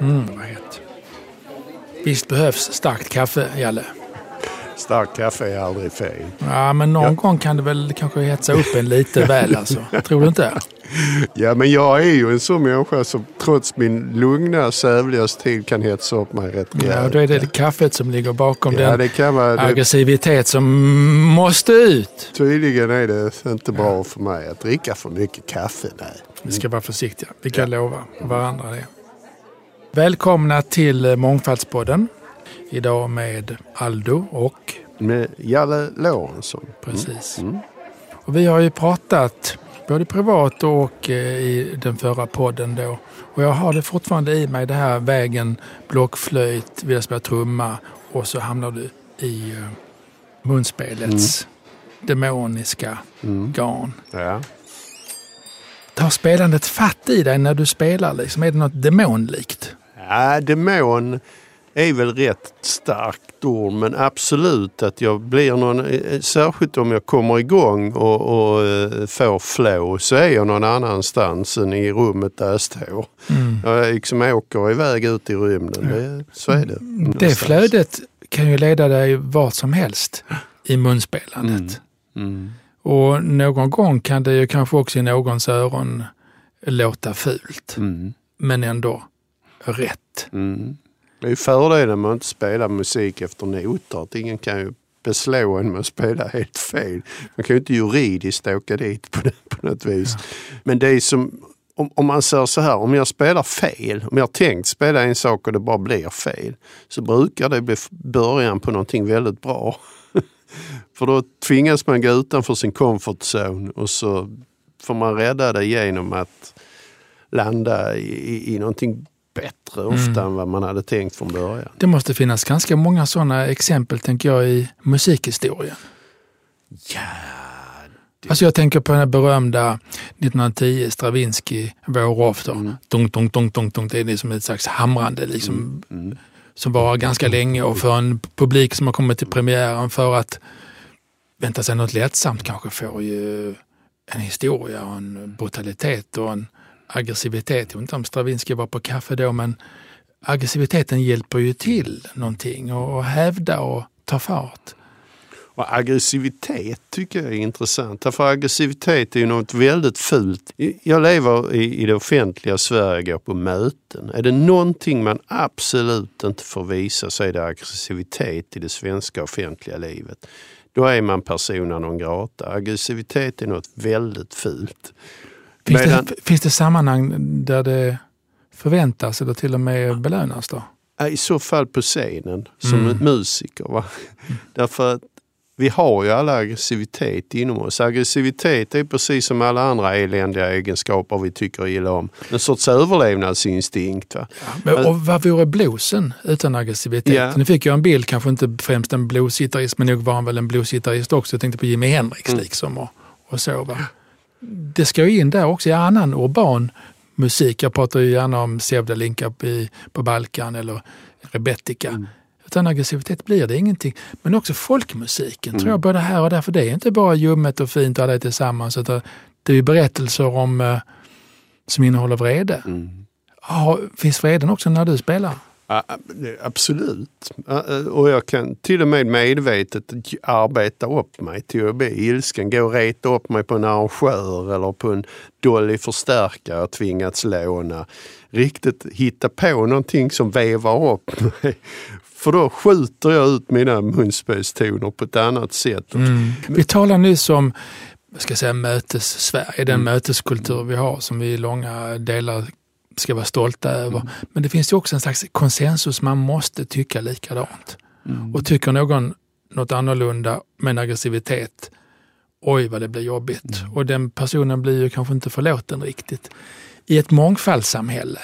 Mm, vad hett. Visst behövs starkt kaffe, Jalle? Starkt kaffe är aldrig fel. Ja, men någon ja. gång kan det väl kanske hetsa upp en lite väl alltså. Tror du inte? Ja, men jag är ju en sån människa som trots min lugna, sävliga stil kan hetsa upp mig rätt rejält. Ja, då är det kaffet som ligger bakom ja, den det kan vara, aggressivitet som måste ut. Tydligen är det inte bra ja. för mig att dricka för mycket kaffe. Nej. Vi ska vara försiktiga. Vi kan ja. lova varandra det. Välkomna till Mångfaldspodden. Idag med Aldo och... Med Jalle Lorentzon. Precis. Mm. Och vi har ju pratat både privat och eh, i den förra podden då. Och jag har det fortfarande i mig, det här vägen, blockflöjt, vill spela trumma och så hamnar du i uh, munspelets mm. demoniska mm. garn. Ja. Tar spelandet fatt i dig när du spelar? Liksom? Är det något demonlikt? Ja, demon är väl rätt starkt ord men absolut att jag blir någon, särskilt om jag kommer igång och, och eh, får flow så är jag någon annanstans än i rummet där jag står. Mm. Jag liksom åker iväg ut i rymden, det, så är det. Någonstans. Det flödet kan ju leda dig vart som helst i munspelandet. Mm. Mm. Och någon gång kan det ju kanske också i någons öron låta fult. Mm. Men ändå rätt. Det är ju fördelen med att inte spela musik efter noter. Att ingen kan ju beslå en med att spela helt fel. Man kan ju inte juridiskt åka dit på, det, på något vis. Ja. Men det är som, om, om, man säger så här, om jag spelar fel, om jag har tänkt spela en sak och det bara blir fel, så brukar det bli början på någonting väldigt bra. För då tvingas man gå utanför sin comfort zone och så får man rädda det genom att landa i, i, i någonting bättre ofta mm. än vad man hade tänkt från början. Det måste finnas ganska många sådana exempel, tänker jag, i musikhistorien. Ja, det... Alltså jag tänker på den berömda 1910 Stravinsky Vår after. Mm. Dunk, dunk, dunk, dunk, dunk. Det är liksom ett slags hamrande liksom, mm. Mm. som var ganska länge och för en publik som har kommit till premiären för att vänta sig något lättsamt kanske får ju en historia och en brutalitet och en aggressivitet. Jag vet inte om Stravinsky var på kaffe då, men aggressiviteten hjälper ju till någonting och hävda och ta fart. Och aggressivitet tycker jag är intressant. Därför aggressivitet är ju något väldigt fult. Jag lever i, i det offentliga Sverige, går på möten. Är det någonting man absolut inte får visa så är det aggressivitet i det svenska offentliga livet. Då är man persona non grata. Aggressivitet är något väldigt fult. Finns, Medan, det, finns det sammanhang där det förväntas eller till och med belönas då? I så fall på scenen som mm. musiker. Va? Mm. Därför att vi har ju alla aggressivitet inom oss. Aggressivitet är precis som alla andra eländiga egenskaper vi tycker illa om. En sorts överlevnadsinstinkt. Va? Men, och vad vore bluesen utan aggressivitet? Ja. Nu fick jag en bild, kanske inte främst en bluesgitarrist, men nog var han väl en bluesgitarrist också. Jag tänkte på Jimi Hendrix mm. liksom och, och så. Va? Det ska ju in där också i annan urban musik. Jag pratar ju gärna om Sevdalinka på Balkan eller Rebettika. Mm. Utan aggressivitet blir det ingenting. Men också folkmusiken mm. tror jag både här och där. För det är inte bara ljummet och fint och alla är tillsammans. Utan det är ju berättelser om, eh, som innehåller vrede. Mm. Ja, finns vreden också när du spelar? Absolut. Och jag kan till och med medvetet arbeta upp mig till att bli ilsken. Gå och reta upp mig på en arrangör eller på en dolly förstärkare jag tvingats låna. Riktigt hitta på någonting som vevar upp mig. För då skjuter jag ut mina munspelstoner på ett annat sätt. Mm. Vi talar nyss om ska säga, mötes-Sverige, den mm. möteskultur vi har som vi i långa delar ska vara stolta över. Mm. Men det finns ju också en slags konsensus, man måste tycka likadant. Mm. Och tycker någon något annorlunda med en aggressivitet, oj vad det blir jobbigt. Mm. Och den personen blir ju kanske inte förlåten riktigt. I ett mångfaldssamhälle,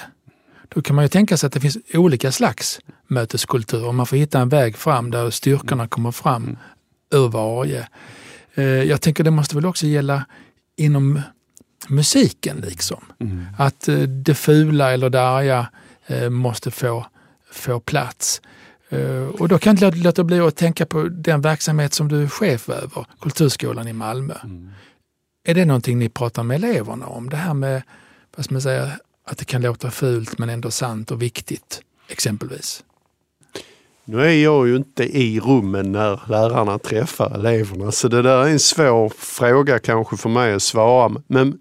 då kan man ju tänka sig att det finns olika slags möteskulturer. Man får hitta en väg fram där styrkorna mm. kommer fram mm. ur varje. Eh, jag tänker det måste väl också gälla inom musiken. liksom. Mm. Att eh, det fula eller det arga eh, måste få, få plats. Eh, och då kan jag inte låta bli att tänka på den verksamhet som du är chef över, Kulturskolan i Malmö. Mm. Är det någonting ni pratar med eleverna om? Det här med vad ska man säga, att det kan låta fult men ändå sant och viktigt, exempelvis? Nu är jag ju inte i rummen när lärarna träffar eleverna så det där är en svår fråga kanske för mig att svara. Men,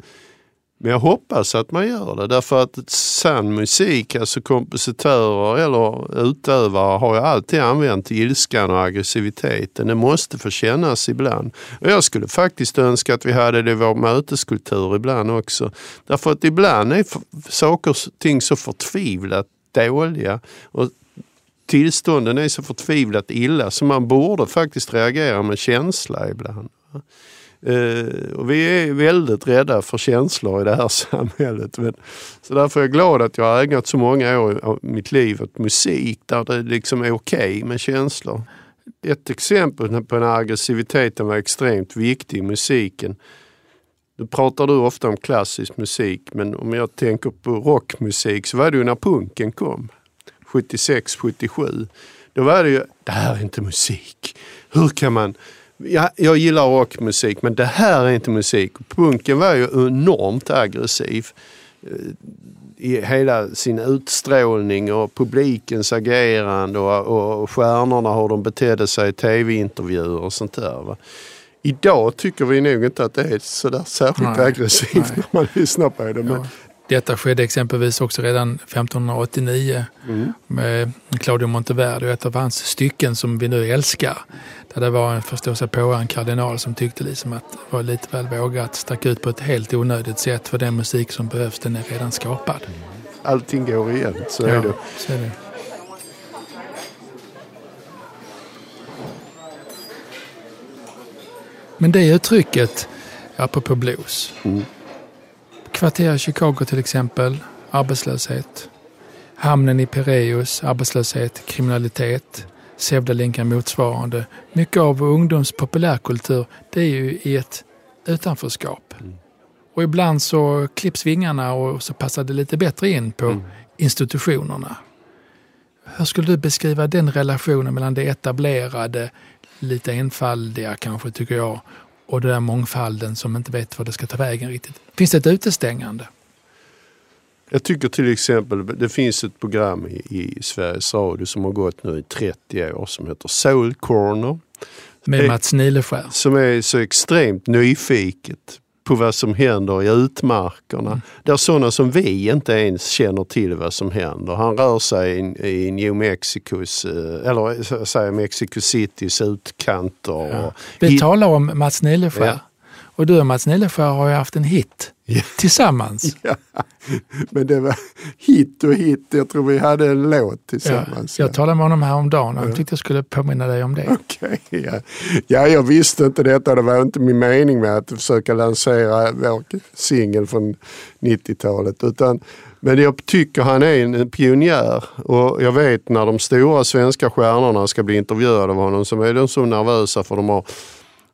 men jag hoppas att man gör det därför att sann musik, alltså kompositörer eller utövare har ju alltid använt ilskan och aggressiviteten. Det måste få kännas ibland. Och jag skulle faktiskt önska att vi hade det i vår möteskultur ibland också. Därför att ibland är saker och ting så förtvivlat dåliga och tillstånden är så förtvivlat illa så man borde faktiskt reagera med känsla ibland. Uh, och vi är väldigt rädda för känslor i det här samhället. Men, så därför är jag glad att jag har ägnat så många år av mitt liv åt musik där det liksom är okej okay med känslor. Ett exempel på när aggressiviteten var extremt viktig i musiken. Nu pratar du ofta om klassisk musik men om jag tänker på rockmusik så var det ju när punken kom. 76, 77. Då var det ju, det här är inte musik. Hur kan man Ja, jag gillar rockmusik men det här är inte musik. Punken var ju enormt aggressiv eh, i hela sin utstrålning och publikens agerande och, och stjärnorna hur de betedde sig i tv-intervjuer och sånt där. Va? Idag tycker vi nog inte att det är sådär särskilt nej, aggressivt nej. när man lyssnar på det. Men, ja. Detta skedde exempelvis också redan 1589 mm. med Claudio Monteverdi och ett av hans stycken som vi nu älskar. Där det var en förståsigpåare, en kardinal som tyckte liksom att det var lite väl vågat, stack ut på ett helt onödigt sätt för den musik som behövs den är redan skapad. Allting går igen, så ja, är det. Så är det. Men det uttrycket, apropå blues, mm kvarter i Chicago till exempel, arbetslöshet. Hamnen i Pireus, arbetslöshet, kriminalitet. Sevdalinkan motsvarande. Mycket av ungdoms populärkultur, det är ju i ett utanförskap. Mm. Och ibland så klipps vingarna och så passar det lite bättre in på mm. institutionerna. Hur skulle du beskriva den relationen mellan det etablerade, lite enfaldiga kanske tycker jag, och den där mångfalden som inte vet vad det ska ta vägen riktigt. Finns det ett utestängande? Jag tycker till exempel, det finns ett program i, Sveriges Radio som har gått nu i 30 år som heter Soul Corner. Med Mats Nileskär. Som är så extremt nyfiket på vad som händer i utmarkerna. Mm. Där sådana som vi inte ens känner till vad som händer. Han rör sig i, i New Mexicos, eh, eller säger Mexico Citys utkanter. Ja. Vi talar om Mats Nileskär. Ja. Och du och Mats Nileskär har ju haft en hit ja. tillsammans. Ja. Men det var hit och hit. Jag tror vi hade en låt tillsammans. Ja. Jag talade med honom häromdagen och han tyckte jag skulle påminna dig om det. Okej, okay, ja. ja, jag visste inte detta. Det var inte min mening med att försöka lansera vår singel från 90-talet. Utan men jag tycker han är en pionjär och jag vet när de stora svenska stjärnorna ska bli intervjuade av honom så är de så nervösa för de har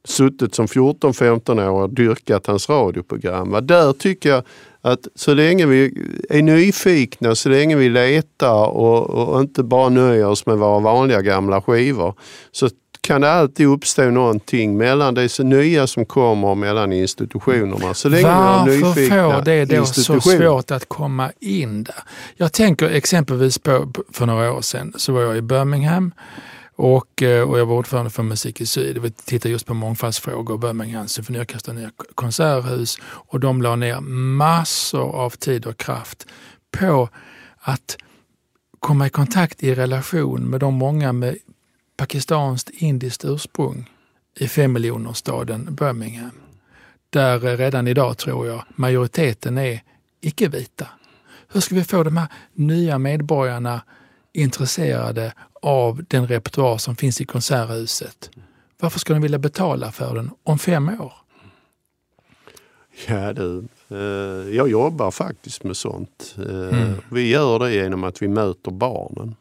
suttit som 14-15 år och dyrkat hans radioprogram. Där tycker jag att så länge vi är nyfikna, så länge vi letar och, och inte bara nöjer oss med våra vanliga gamla skivor, så kan det alltid uppstå någonting mellan det nya som kommer och mellan institutionerna. Så länge Varför får det då så svårt att komma in där? Jag tänker exempelvis på, för några år sedan så var jag i Birmingham och, eh, och jag var ordförande för Musik i Syd. Vi tittade just på mångfaldsfrågor, Birmingham symfoniorkester nya konserthus och de la ner massor av tid och kraft på att komma i kontakt i relation med de många med pakistanskt indiskt ursprung i femmiljonerstaden Birmingham. Där eh, redan idag tror jag majoriteten är icke-vita. Hur ska vi få de här nya medborgarna intresserade av den repertoar som finns i Konserthuset. Varför ska de vilja betala för den om fem år? Ja du, eh, jag jobbar faktiskt med sånt. Eh, mm. Vi gör det genom att vi möter barnen.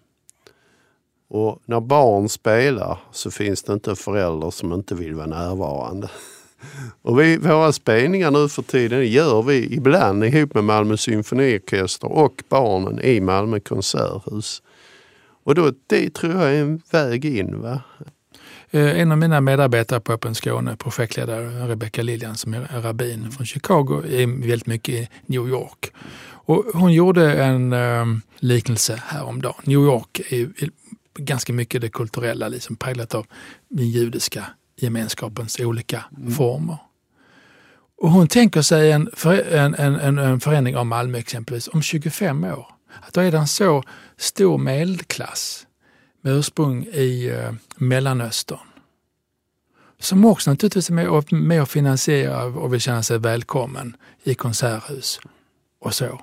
Och när barn spelar så finns det inte en förälder som inte vill vara närvarande. Och vi, våra spelningar nu för tiden gör vi ibland ihop med Malmö symfoniorkester och barnen i Malmö konserthus. Och då, det tror jag är en väg in. Va? Eh, en av mina medarbetare på Öppen Skåne, projektledare Rebecca Liljan som är rabbin från Chicago, är väldigt mycket i New York. Och hon gjorde en um, liknelse häromdagen. New York är ganska mycket det kulturella, liksom präglat av den judiska gemenskapens olika mm. former. Och hon tänker sig en, en, en, en förändring av Malmö exempelvis om 25 år. Att då är det en så stor medelklass med ursprung i eh, Mellanöstern som också naturligtvis är med och, med och finansierar och vill känna sig välkommen i konserthus och så.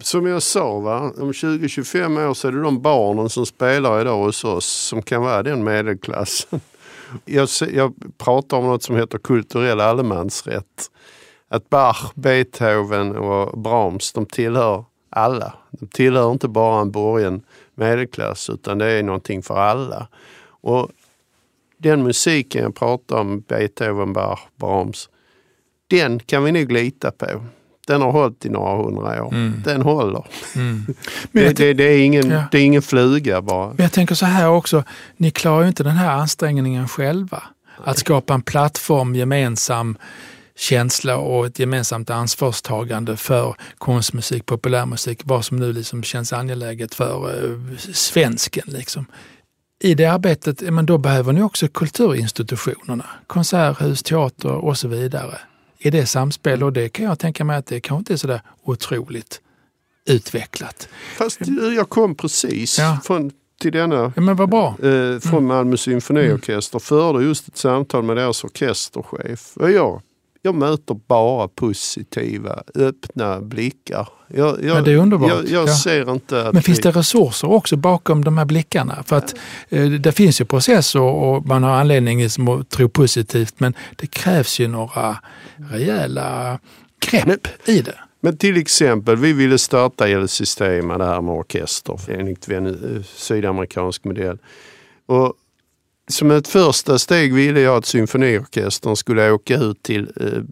Som jag sa, va? om 20-25 år så är det de barnen som spelar idag hos oss som kan vara den medelklassen. Jag, jag pratar om något som heter kulturell allemansrätt. Att Bach, Beethoven och Brahms, de tillhör alla. De tillhör inte bara en borgen medelklass utan det är någonting för alla. Och den musiken jag pratar om, Beethoven, Bach, Brahms, den kan vi nog lita på. Den har hållit i några hundra år. Mm. Den håller. Mm. det, det, det, är ingen, ja. det är ingen fluga bara. Men jag tänker så här också, ni klarar ju inte den här ansträngningen själva. Att skapa en plattform, gemensam känsla och ett gemensamt ansvarstagande för konstmusik, populärmusik, vad som nu liksom känns angeläget för uh, svensken. Liksom. I det arbetet, men då behöver ni också kulturinstitutionerna, konserthus, teater och så vidare i det samspel och det kan jag tänka mig att det kanske inte är sådär otroligt utvecklat. Fast jag kom precis ja. från till denna ja, men vad bra. Eh, från mm. Malmö symfoniorkester. Mm. Förde just ett samtal med deras orkesterchef. Och jag jag möter bara positiva, öppna blickar. Jag, jag, det är underbart. Jag, jag ja. ser inte Men finns det resurser också bakom de här blickarna? För att eh, det finns ju processer och man har anledning liksom att tro positivt men det krävs ju några rejäla grepp men, i det. Men till exempel, vi ville starta El Sistema, det här med orkester enligt en sydamerikansk modell. Och som ett första steg ville jag att symfoniorkestern skulle åka ut till eh,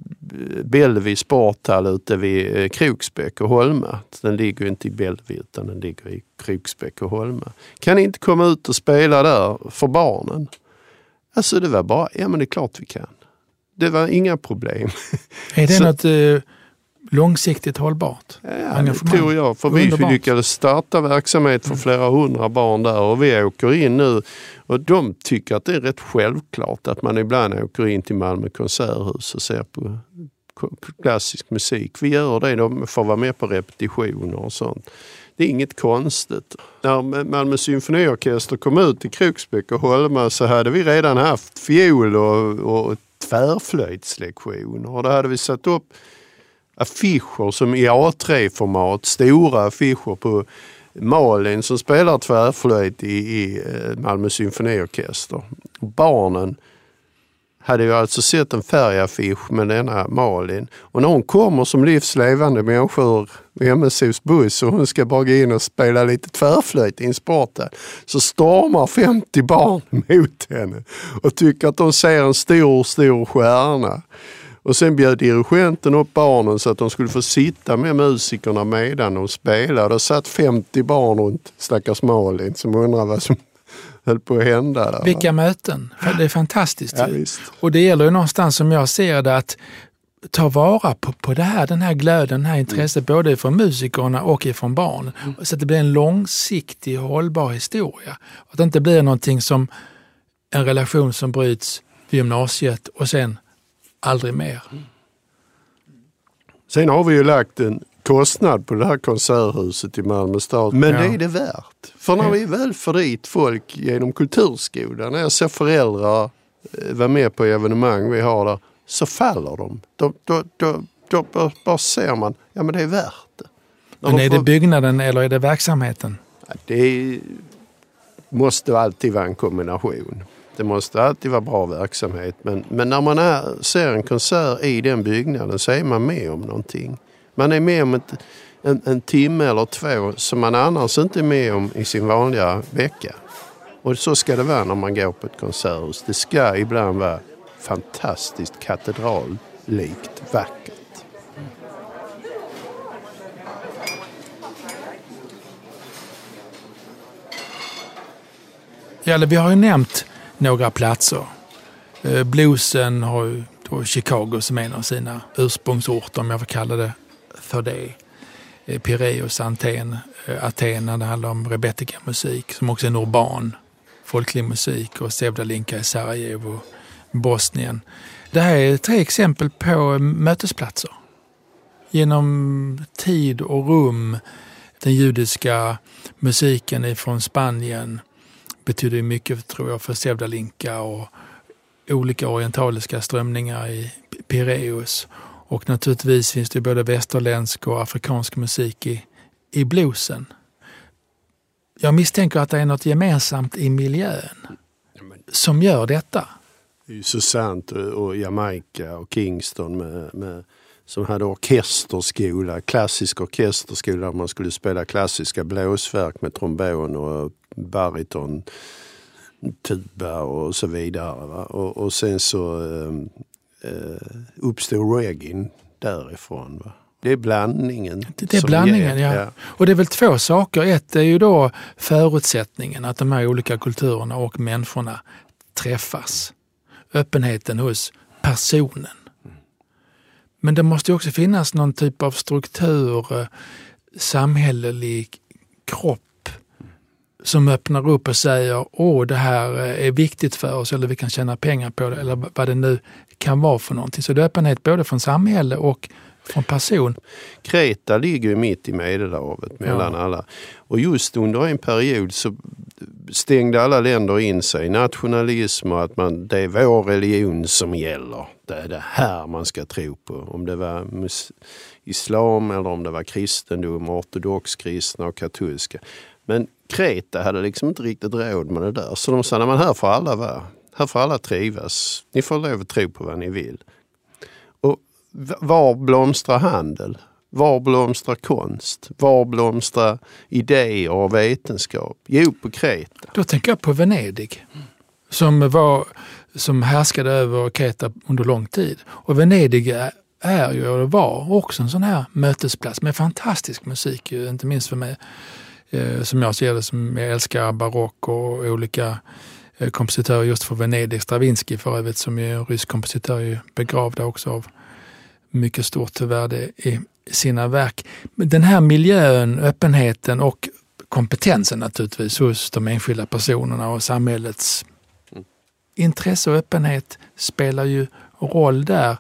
Bellevue sporthall ute vid eh, Kroksbäck och Holma. Den ligger inte i Bellevue utan den ligger i Kroksbäck och Holma. Kan ni inte komma ut och spela där för barnen? Alltså det var bara, ja men det är klart vi kan. Det var inga problem. Är det Så, något eh, långsiktigt hållbart ja, Det tror jag, för Underbart. vi lyckades starta verksamhet för mm. flera hundra barn där och vi åker in nu och de tycker att det är rätt självklart att man ibland åker in till Malmö konserthus och ser på klassisk musik. Vi gör det, de får vara med på repetitioner och sånt. Det är inget konstigt. När Malmö symfoniorkester kom ut i Kroksbäck och Holma så hade vi redan haft fiol och, och tvärflöjtslektioner. Och då hade vi satt upp affischer som i A3-format, stora affischer på Malin som spelar tvärflöjt i, i eh, Malmö symfoniorkester. Barnen hade ju alltså sett en färgaffisch med denna Malin. Och när hon kommer som livslevande människor med MSOs buss och hon ska bara gå in och spela lite tvärflöjt i en sporthall så stormar 50 barn mot henne och tycker att de ser en stor, stor stjärna. Och sen bjöd dirigenten upp barnen så att de skulle få sitta med musikerna medan de spelade. Och satt 50 barn runt stackars Malin som undrar vad som höll på att hända. Där. Vilka möten! Det är fantastiskt. Ja, och det gäller ju någonstans som jag ser det att ta vara på, på det här, den här glöden, det här intresset mm. både från musikerna och från barn. Mm. Så att det blir en långsiktig hållbar historia. Att det inte blir någonting som en relation som bryts vid gymnasiet och sen aldrig mer. Sen har vi ju lagt en kostnad på det här konserthuset i Malmö stad. Men ja. det är det värt. För när vi väl får dit folk genom kulturskolan, när jag ser föräldrar eh, vara med på evenemang vi har där, så faller de. Då, då, då, då bara ser man, ja men det är värt det. Men är det byggnaden eller är det verksamheten? Det måste alltid vara en kombination. Det måste alltid vara bra verksamhet. Men, men när man är, ser en konsert i den byggnaden så är man med om någonting. Man är med om ett, en, en timme eller två som man annars inte är med om i sin vanliga vecka. Och så ska det vara när man går på ett konserthus. Det ska ibland vara fantastiskt katedrallikt vackert. Ja, vi har ju nämnt några platser. Eh, bluesen har ju då Chicago som en av sina ursprungsorter, om jag får kalla det för det. Eh, Pireus eh, Aten, Aten när det handlar om rebetika-musik som också är en urban folklig musik och Sevdalinka i Sarajevo, Bosnien. Det här är tre exempel på mötesplatser. Genom tid och rum. Den judiska musiken från Spanien betyder mycket tror jag för Sevdalinka och olika orientaliska strömningar i Pireus. Och naturligtvis finns det både västerländsk och afrikansk musik i, i bluesen. Jag misstänker att det är något gemensamt i miljön som gör detta. Det är ju så sant. Och Jamaica och Kingston med, med, som hade orkesterskola, klassisk orkesterskola där man skulle spela klassiska blåsverk med trombon och bariton, tuba och så vidare. Och, och, sen så eh, eh uppstod reggae därifrån. Va? Det är blandningen. Det är blandningen, ger, ja. ja. Och det är väl två saker. Ett är ju då förutsättningen att de här olika kulturerna och människorna träffas. Öppenheten hos personen. Men det måste också finnas någon typ av struktur, eh, samhällelig kropp som öppnar upp och säger åh det här eh, är viktigt för oss eller vi kan tjäna pengar på det eller vad det nu kan vara för någonting. Så det är öppenhet både från samhälle och från person. Kreta ligger ju mitt i Medelhavet mellan ja. alla. Och just under en period så stängde alla länder in sig i nationalism och att man, det är vår religion som gäller. Det är det här man ska tro på. Om det var islam eller om det var kristendom, ortodox kristna och katolska. Men Kreta hade liksom inte riktigt råd med det där. Så de sa, men här får alla vara. Här får alla trivas. Ni får lov att tro på vad ni vill. Var blomstrar handel? Var blomstrar konst? Var blomstrar idéer och vetenskap? Jo, på Kreta. Då tänker jag på Venedig som, var, som härskade över Kreta under lång tid. Och Venedig är, ju och var också en sån här mötesplats med fantastisk musik, inte minst för mig eh, som jag ser det, som jag älskar barock och olika eh, kompositörer just för Venedig. Stravinsky för övrigt som är en rysk kompositör, är begravd också av mycket stort värde i sina verk. Den här miljön, öppenheten och kompetensen naturligtvis hos de enskilda personerna och samhällets mm. intresse och öppenhet spelar ju roll där.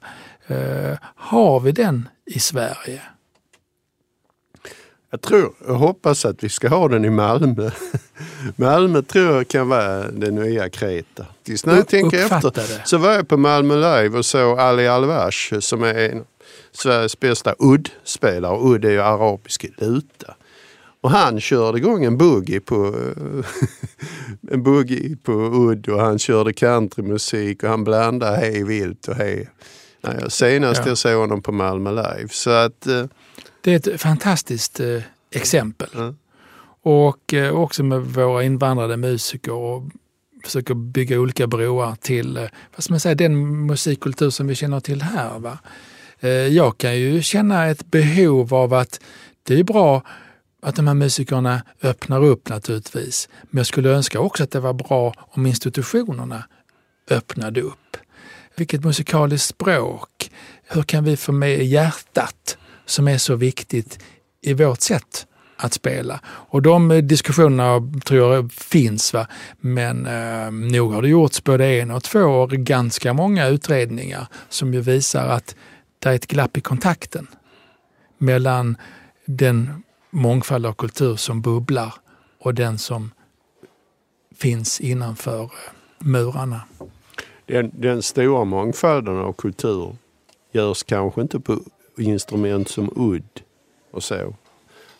Uh, har vi den i Sverige? Jag tror och hoppas att vi ska ha den i Malmö. Malmö tror jag kan vara det nya Kreta. När jag tänker efter så var jag på Malmö Live och såg Ali Alvash som är en Sveriges bästa udd-spelare. Udd är ju arabisk luta. Och han körde igång en boogie på, en boogie på udd och han körde countrymusik och han blandade hej vilt och hej. Senast ja. jag såg honom på Malmö Live. Så att, eh, det är ett fantastiskt eh, exempel. Mm. Och eh, också med våra invandrade musiker och försöker bygga olika broar till eh, vad ska man säga, den musikkultur som vi känner till här. Va? Eh, jag kan ju känna ett behov av att det är bra att de här musikerna öppnar upp naturligtvis. Men jag skulle önska också att det var bra om institutionerna öppnade upp. Vilket musikaliskt språk. Hur kan vi få med hjärtat som är så viktigt i vårt sätt att spela. Och de eh, diskussionerna tror jag finns. Va? Men eh, nog har det gjorts både en och två och ganska många utredningar som ju visar att det är ett glapp i kontakten mellan den mångfald av kultur som bubblar och den som finns innanför eh, murarna. Den, den stora mångfalden av kultur görs kanske inte på instrument som udd och så.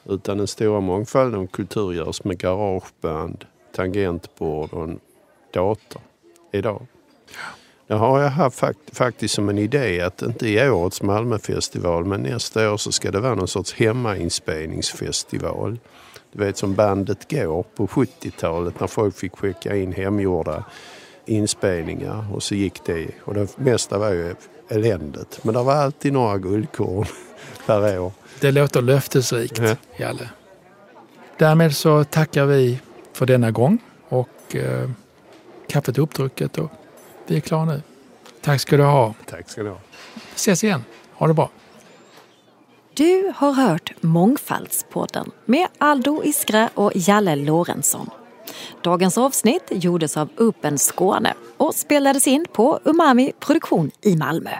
Utan den stora mångfalden av kultur görs med garageband, tangentbord och en dator idag. Det har jag haft fakt faktiskt som en idé att inte i årets Malmöfestival men nästa år så ska det vara någon sorts hemmainspelningsfestival. Du vet som bandet går på 70-talet när folk fick skicka in hemgjorda inspelningar och så gick det. Och det mesta var ju eländet. Men det var alltid några guldkorn per år. Det låter löftesrikt, ja. Jalle. Därmed så tackar vi för denna gång och eh, kaffet är uppdrucket och vi är klara nu. Tack ska du ha. Tack ska du ha. Vi ses igen. Ha det bra. Du har hört Mångfaldspodden med Aldo Iskra och Jalle Lorentzon. Dagens avsnitt gjordes av Open Skåne och spelades in på Umami Produktion i Malmö.